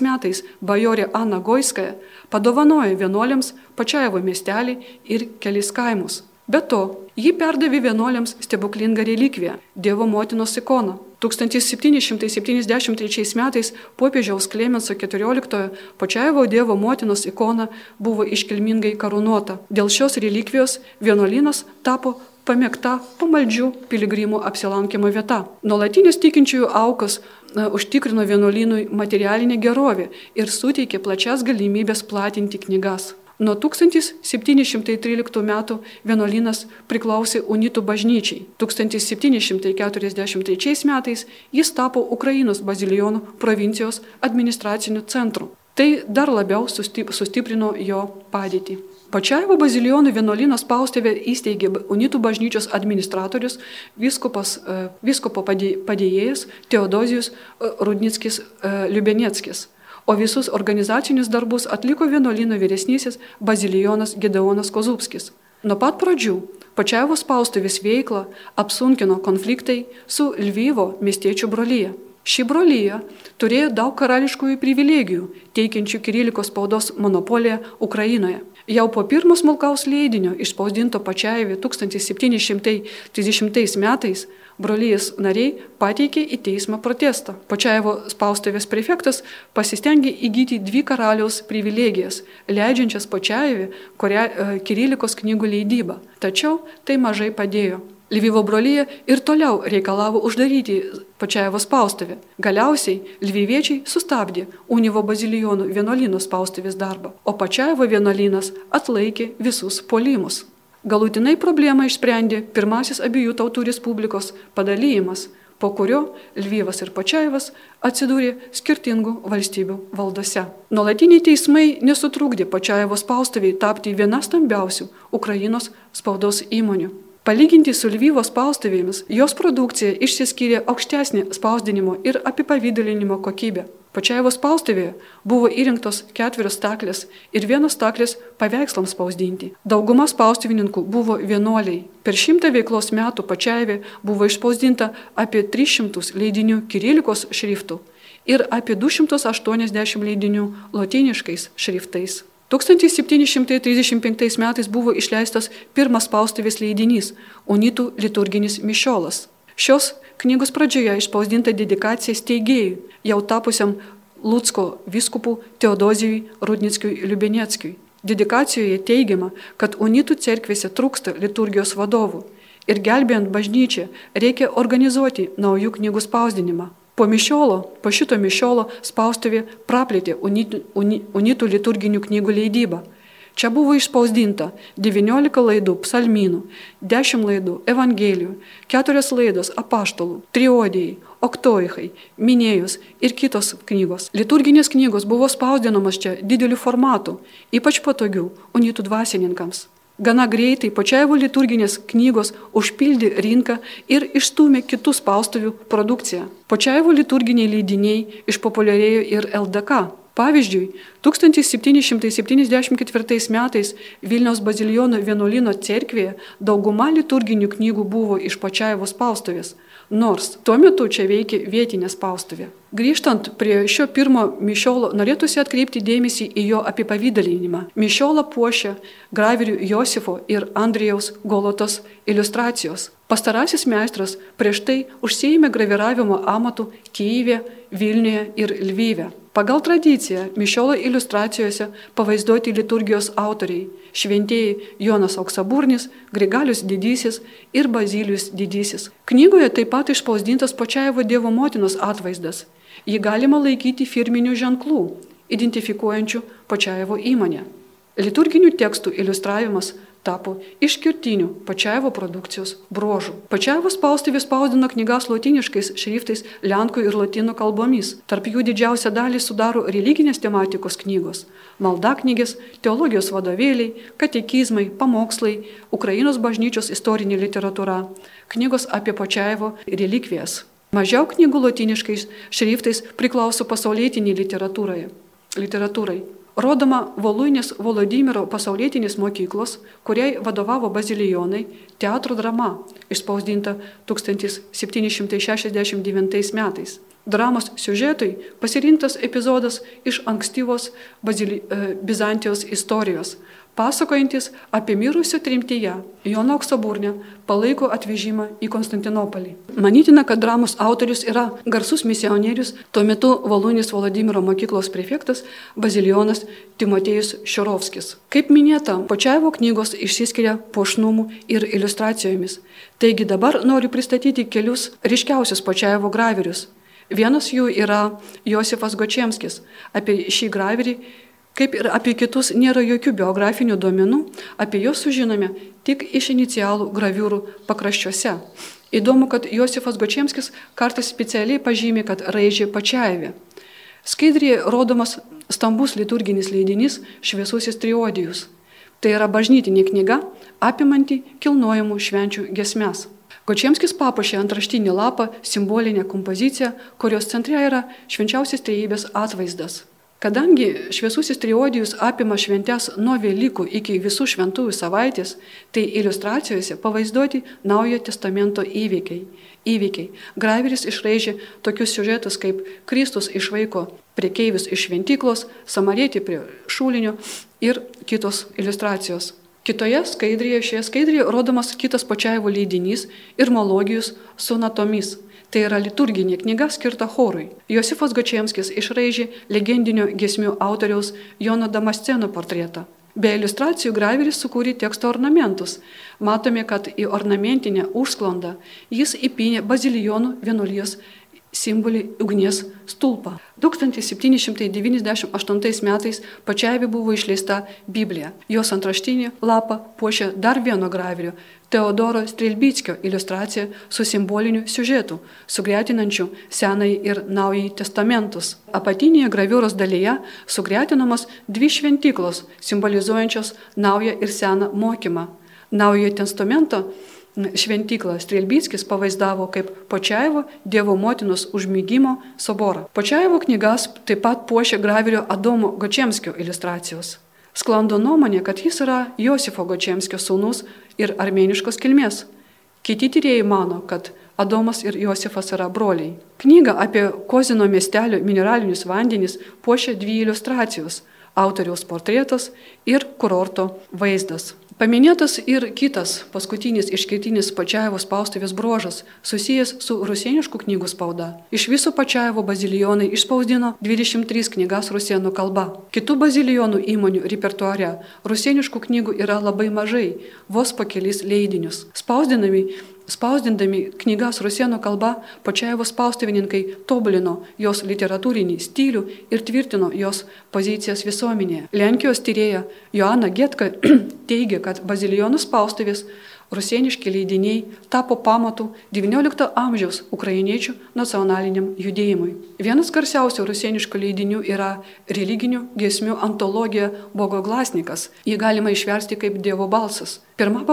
metais bajorė Ana Goiskaja padovanojo vienuoliams Počaivo miestelį ir kelis kaimus. Be to, ji perdavė vienuoliams stebuklingą relikviją - Dievo motinos ikoną. 1773 metais popiežiaus Klemenso XIV Pačiaivo Dievo motinos ikona buvo iškilmingai karūnuota. Dėl šios relikvijos vienuolynas tapo pamėgta pamaldžių piligrimų apsilankimo vieta. Nuolatinis tikinčiųjų aukas na, užtikrino vienuolynui materialinę gerovę ir suteikė plačias galimybės platinti knygas. Nuo 1713 metų vienuolynas priklausė Unitų bažnyčiai. 1743 metais jis tapo Ukrainos bazilijonų provincijos administraciniu centru. Tai dar labiau sustiprino jo padėtį. Pačiaivo bazilijonų vienuolyno spaustuvę įsteigė Unitų bažnyčios administratorius, viskupas, e, viskupo padėjėjas Teodozijus e, Rudnickis e, Liubenieckis o visus organizacinius darbus atliko vienuolino vyresnysis bazilijonas Gedeonas Kozupskis. Nuo pat pradžių Pačiavo spaustuvės veiklą apsunkino konfliktai su Lvyvo miestiečių brolyje. Ši brolyje turėjo daug karališkųjų privilegijų, teikiančių kirilikos spaudos monopoliją Ukrainoje. Jau po pirmo smulkaus leidinio išspausdinto Pačiaivė 1730 metais brolyjas nariai pateikė į teismą protestą. Pačiaivo spaustuvės prefektas pasistengė įgyti dvi karaliaus privilegijas, leidžiančias Pačiaivį e, Kirilikos knygų leidybą. Tačiau tai mažai padėjo. Lvivo brolyje ir toliau reikalavo uždaryti Pačiaivo spaustuvę. Galiausiai Lviviečiai sustabdė Univo bazilijonų vienuolynų spaustuvės darbą, o Pačiaivo vienuolynas atlaikė visus polimus. Galutinai problemą išsprendė pirmasis abiejų tautų respublikos padalyjimas, po kurio Lvyvas ir Pačiaivas atsidūrė skirtingų valstybių valdose. Nuolatiniai teismai nesutrūkdė Pačiaivo spaustuviai tapti viena stambiausių Ukrainos spaudos įmonių. Palyginti su Lvyvo spaustuvėmis, jos produkcija išsiskyrė aukštesnė spausdinimo ir apipavydalinimo kokybė. Pačiaivo spaustuvėje buvo įrinktos ketverios staklės ir vienos staklės paveikslams spausdinti. Dauguma spaustuvininkų buvo vienuoliai. Per šimtą veiklos metų Pačiaivė buvo išspausdinta apie 300 leidinių kirilikos šriftų ir apie 280 leidinių lotiniškais šriftais. 1735 metais buvo išleistas pirmas spaustuvės leidinys - Unitų liturginis mišiolas. Šios knygos pradžioje išspausdinta dedikacija steigėjui, jau tapusiam Lutsko viskupų Teodozijui Rudnickiui Liubeneckiui. Dedikacijoje teigiama, kad Unitų cerkvėse trūksta liturgijos vadovų ir gelbėjant bažnyčią reikia organizuoti naujų knygų spausdinimą. Po mišiolo, po šito mišiolo spaustuvė praplėtė unitų, uni, unitų liturginių knygų leidybą. Čia buvo išspausdinta 19 laidų psalmynų, 10 laidų evangelijų, 4 laidos apaštalų, triodėjai, oktoichai, minėjus ir kitos knygos. Liturginės knygos buvo spausdinamos čia dideliu formatu, ypač patogių unitų dvasininkams. Gana greitai Počaivo liturginės knygos užpildė rinką ir išstumė kitų spaustuvių produkciją. Počaivo liturginiai leidiniai išpopuliarėjo ir LDK. Pavyzdžiui, 1774 metais Vilniaus bazilijonų vienuolino cerkvėje dauguma liturginių knygų buvo iš Počaivo spaustuvės, nors tuo metu čia veikė vietinė spaustuvė. Grįžtant prie šio pirmo mišiolo, norėtųsi atkreipti dėmesį į jo apipavydalinimą. Mišiolą puošia graverių Josifo ir Andrijaus Golotos iliustracijos. Pastarasis meistras prieš tai užsijėmė graviravimo amatų Kyivė, Vilniuje ir Lvyve. Pagal tradiciją mišiolo iliustracijose pavaizduoti liturgijos autoriai - šventieji Jonas Auksaburnis, Grigalius Didysis ir Bazilijus Didysis. Knygoje taip pat išspausdintas Počaivo Dievo motinos atvaizdas. Jį galima laikyti firminių ženklų, identifikuojančių Počaivo įmonę. Liturginių tekstų iliustravimas tapo išskirtiniu Pačiaivo produkcijos bruožu. Pačiaivo spaustuvė spausdino knygas lotiniškais šriftais lenkų ir lotynų kalbomis. Tarp jų didžiausią dalį sudaro religinės tematikos knygos - maldaknygės, teologijos vadovėliai, katekizmai, pamokslai, Ukrainos bažnyčios istorinė literatūra, knygos apie Pačiaivo relikvijas. Mažiau knygų lotiniškais šriftais priklauso pasaulietiniai literatūrai. literatūrai. Rodoma Voluinės Volodymiro pasaulietinės mokyklos, kuriai vadovavo bazilijonai, teatro drama, išspausdinta 1769 metais. Dramos siužetui pasirinktas epizodas iš ankstyvos Bazili, e, Bizantijos istorijos, pasakojantis apie mirusio trimtyje Jono Auksoburnę palaiko atvežimą į Konstantinopolį. Manytina, kad dramos autorius yra garsus misionierius, tuo metu Volunis Vladimiro mokyklos prefektas Bazilionas Timotėjus Šiorovskis. Kaip minėta, Počiaivo knygos išsiskiria puošnumu ir iliustracijomis. Taigi dabar noriu pristatyti kelius ryškiausius Počiaivo graverius. Vienas jų yra Josifas Gočiemskis. Apie šį graverį Kaip ir apie kitus nėra jokių biografinių duomenų, apie juos sužinome tik iš inicialų graviūrų pakraščiuose. Įdomu, kad Josifas Gočiemskis kartais specialiai pažymė, kad raižė pačiaivė. Skaidrėje rodomas stambus liturginis leidinys Šviesusis triodijus. Tai yra bažnytinė knyga apimanti kilnojimų švenčių gesmes. Gočiemskis papuošė antraštinį lapą simbolinę kompoziciją, kurios centre yra švenčiausias trejybės atvaizdas. Kadangi šviesusis triodijus apima šventes nuo Velykų iki visų šventųjų savaitės, tai iliustracijose pavaizduoti Naujojo testamento įvykiai. įvykiai. Graveris išraižė tokius siužetus kaip Kristus išvaiko priekeivius iš šventyklos, Samarietį prie šūlinio ir kitos iliustracijos. Kitoje skaidrėje, šioje skaidrėje rodomas kitas pačiaivo leidinys ir mologijus su natomis. Tai yra liturginė knyga skirta chorui. Josifas Gačiemskis išraižė legendinio gesmių autoriaus Jono Damasceno portretą. Be iliustracijų graveris sukūrė teksto ornamentus. Matome, kad į ornamentinę užsklandą jis įpynė bazilijonų vienuolijos simbolį ugnies stulpą. 1798 metais pačiavi buvo išleista Biblija. Jos antraštinį lapą puošia dar vieno graverio Teodoro Strelbyckio iliustracija su simboliniu siužetu, sugretinančiu Senąjį ir Naująjį testamentus. Apatinėje graviūros dalyje sugretinamos dvi šventyklos, simbolizuojančios Naują ir Seną mokymą. Naujojo testamento šventyklą Strelbyckis pavaizdavo kaip Počiaivo Dievo motinos užmygimo soborą. Počiaivo knygas taip pat puošia graverio Adomo Gočiemskio iliustracijos. Sklando nuomonė, kad jis yra Josifo Gočiemskio sūnus ir armėniškos kilmės. Kiti tyrėjai mano, kad Adomas ir Josifas yra broliai. Knyga apie Kozino miestelio mineralinius vandenis puošia dvi iliustracijos - autoriaus portretas ir kurorto vaizdas. Paminėtas ir kitas paskutinis išskirtinis Pačiaevo spaustuvės bruožas susijęs su rusieniškų knygų spauda. Iš viso Pačiaevo bazilijonai išspausdino 23 knygas rusienų kalba. Kitų bazilijonų įmonių repertuare rusieniškų knygų yra labai mažai, vos po kelis leidinius. Spausdinami Spausdindami knygas rusienų kalba, Pačiaevo spaustuvininkai tobulino jos literatūrinį stilių ir tvirtino jos pozicijas visuomenėje. Lenkijos tyrėja Joana Getka teigia, kad bazilijonų spaustuvės rusieniški leidiniai tapo pamatu XIX amžiaus ukrainiečių nacionaliniam judėjimui. Vienas garsiausių rusieniškų leidinių yra religinių giesmių antologija Bogoglasnikas. Jį galima išversti kaip Dievo balsas. Pirma,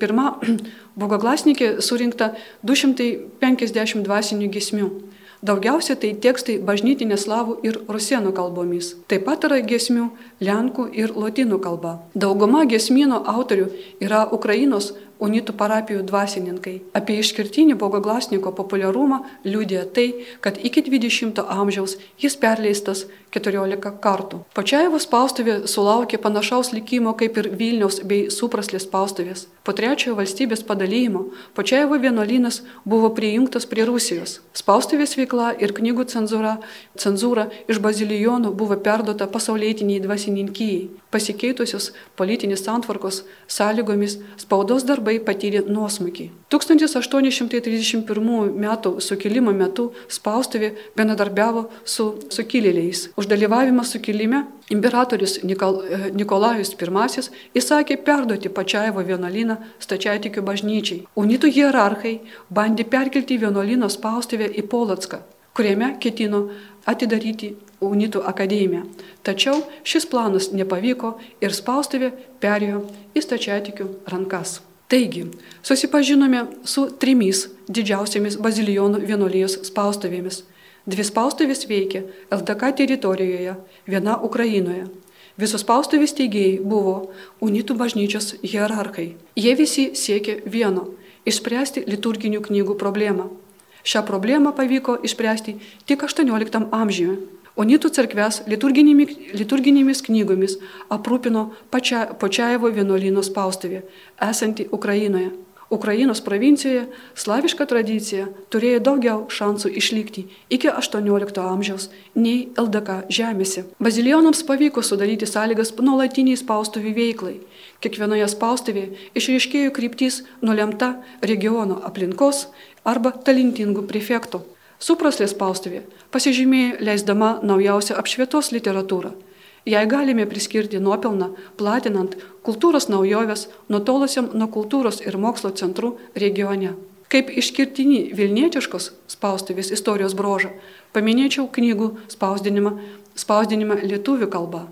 pirma Bogoglasnikė surinkta 250 dvasinių giesmių. Daugiausia tai tekstai bažnytinės slavų ir rusienų kalbomis. Taip pat yra giesmių lenkų ir lotynų kalba. Dauguma giesmino autorių yra Ukrainos unitų parapijų dvasininkai. Apie išskirtinį Bogoglasniko populiarumą liūdė tai, kad iki 20 amžiaus jis perleistas 14 kartų. Pačiaevo spaustuvė sulaukė panašaus likimo kaip ir Vilniaus bei Supraslės spaustuvės. Po trečiojo valstybės padalymo Pačiaevo vienuolynas buvo prijungtas prie Rusijos. Spaustuvės veikla ir knygų cenzūra, cenzūra iš bazilijonų buvo perduota pasaulietiniai dvasininkijai. Pasikeitusios politinės santvarkos sąlygomis spaudos darbai patyrė nuosmukį. 1831 m. sukilimo metu spaustuvė bendradarbiavo su sukilėliais. Už dalyvavimą sukilime imperatorius Nikol, Nikolajus I įsakė perduoti Pačiaivo vienuolyną stačiatikių bažnyčiai. Unitų hierarchai bandė perkelti vienuolyno spaustuvę į Polotską, kuriame ketino atidaryti Unitų akademiją. Tačiau šis planas nepavyko ir spaustuvė perėjo į stačiatikių rankas. Taigi, susipažinome su trimis didžiausiamis bazilijonų vienuolijos spaustuvėmis Dvi spaustuvės veikia LDK teritorijoje, viena Ukrainoje. Visos spaustuvės teigėjai buvo unitų bažnyčios hierarchai. Jie visi siekė vieno - išspręsti liturginių knygų problemą. Šią problemą pavyko išspręsti tik XVIII amžiuje. Unitų cerkves liturginėmis knygomis aprūpino pačia, Pačiaevo vienuolino spaustuvė, esanti Ukrainoje. Ukrainos provincijoje slaviška tradicija turėjo daugiau šansų išlikti iki XVIII amžiaus nei LDK žemėse. Bazilionams pavyko sudaryti sąlygas nuolatiniai spaustuvių veiklai. Kiekvienoje spaustuvėje išryškėjo kryptis nulemta regiono aplinkos arba talentingų prefektų. Supraslės spaustuvė pasižymėjo leisdama naujausią apšvietos literatūrą Jei galime priskirti nuopelną, platinant kultūros naujoves nutolusiam nuo kultūros ir mokslo centrų regione. Kaip išskirtinį Vilnietiškos spaustuvės istorijos brožą paminėčiau knygų spausdinimą, spausdinimą lietuvių kalba.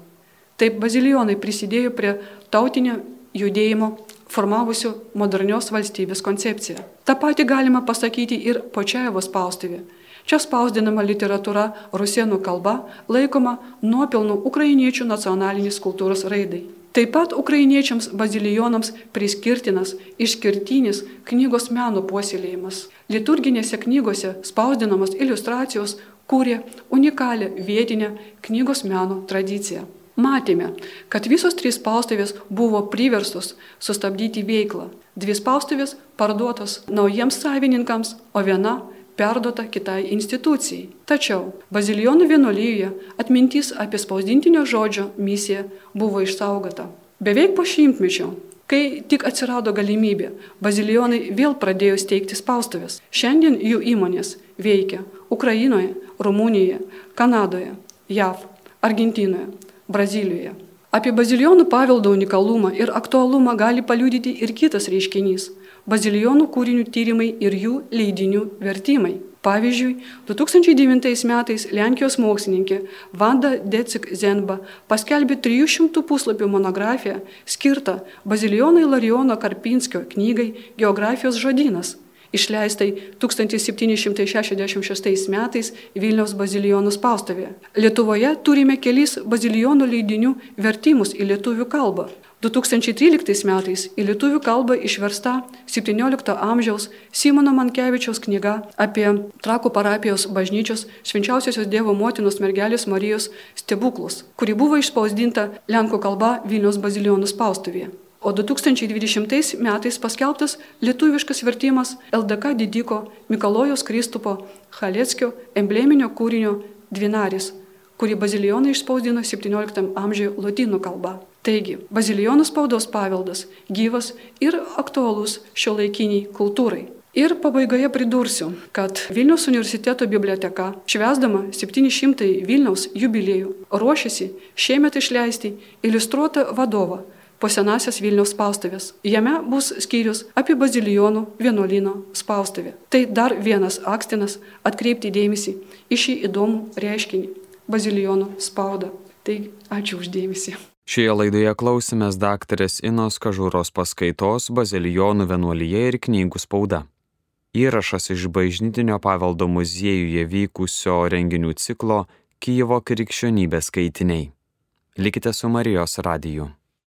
Taip bazilijonai prisidėjo prie tautinio judėjimo formavusio modernios valstybės koncepciją. Ta pati galima pasakyti ir Počiaevo spaustuvė Čia spausdinama literatūra rusienų kalba laikoma nuopilnų ukrainiečių nacionalinės kultūros raidai. Taip pat ukrainiečiams bazilijonams priskirtinas išskirtinis knygos meno puoselėjimas. Liturginėse knygose spausdinamos iliustracijos kūrė unikalią vietinę knygos meno tradiciją. Matėme, kad visos trys spaustuvės buvo priverstos sustabdyti veiklą. Dvi spaustuvės parduotos naujiems savininkams, o viena perduota kitai institucijai. Tačiau Bazilijonų vienuolyje atmintys apie spausdintinio žodžio misiją buvo išsaugota. Beveik po šimtmečio, kai tik atsirado galimybė, bazilijonai vėl pradėjo steigti spaustuvės. Šiandien jų įmonės veikia Ukrainoje, Rumunijoje, Kanadoje, JAV, Argentinoje, Brazilijoje. Apie bazilijonų paveldo unikalumą ir aktualumą gali paliudyti ir kitas reiškinys bazilijonų kūrinių tyrimai ir jų leidinių vertimai. Pavyzdžiui, 2009 metais Lenkijos mokslininkė Vanda Decik Zenba paskelbė 300 puslapių monografiją skirtą Bazilijonai Larijono Karpinskio knygai Geografijos žodynas, išleistai 1766 metais Vilniaus bazilijonų spaustuvėje. Lietuvoje turime kelis bazilijonų leidinių vertimus į lietuvių kalbą. 2013 metais į lietuvių kalbą išversta 17 amžiaus Simono Mankevičiaus knyga apie Trakų parapijos bažnyčios švenčiausiosios Dievo motinos mergelės Marijos stebuklus, kuri buvo išspausdinta Lenkų kalba Vilnius bazilionų spaustuvėje. O 2020 metais paskelbtas lietuviškas vertimas LDK didiko Mikalojos Kristupo Haleckio embleminio kūrinio Dvinaris, kurį bazilionai išspausdino 17 amžiuje lotynų kalba. Taigi, bazilijonų spaudos paveldas gyvas ir aktualus šio laikiniai kultūrai. Ir pabaigoje pridursiu, kad Vilniaus universiteto biblioteka, švesdama 700 Vilniaus jubiliejų, ruošiasi šiemet išleisti iliustruotą vadovą po senasias Vilniaus spaustuvės. Jame bus skyrius apie bazilijonų vienuolino spaustuvę. Tai dar vienas akstinas atkreipti dėmesį į šį įdomų reiškinį - bazilijonų spaudą. Tai ačiū uždėmesį. Šioje laidoje klausimės daktarės Inos Kažūros paskaitos Bazilijonų vienuolyje ir knygų spauda. Įrašas iš bažnytinio paveldo muziejuje vykusio renginių ciklo Kyjevo krikščionybės skaitiniai. Likite su Marijos radiju.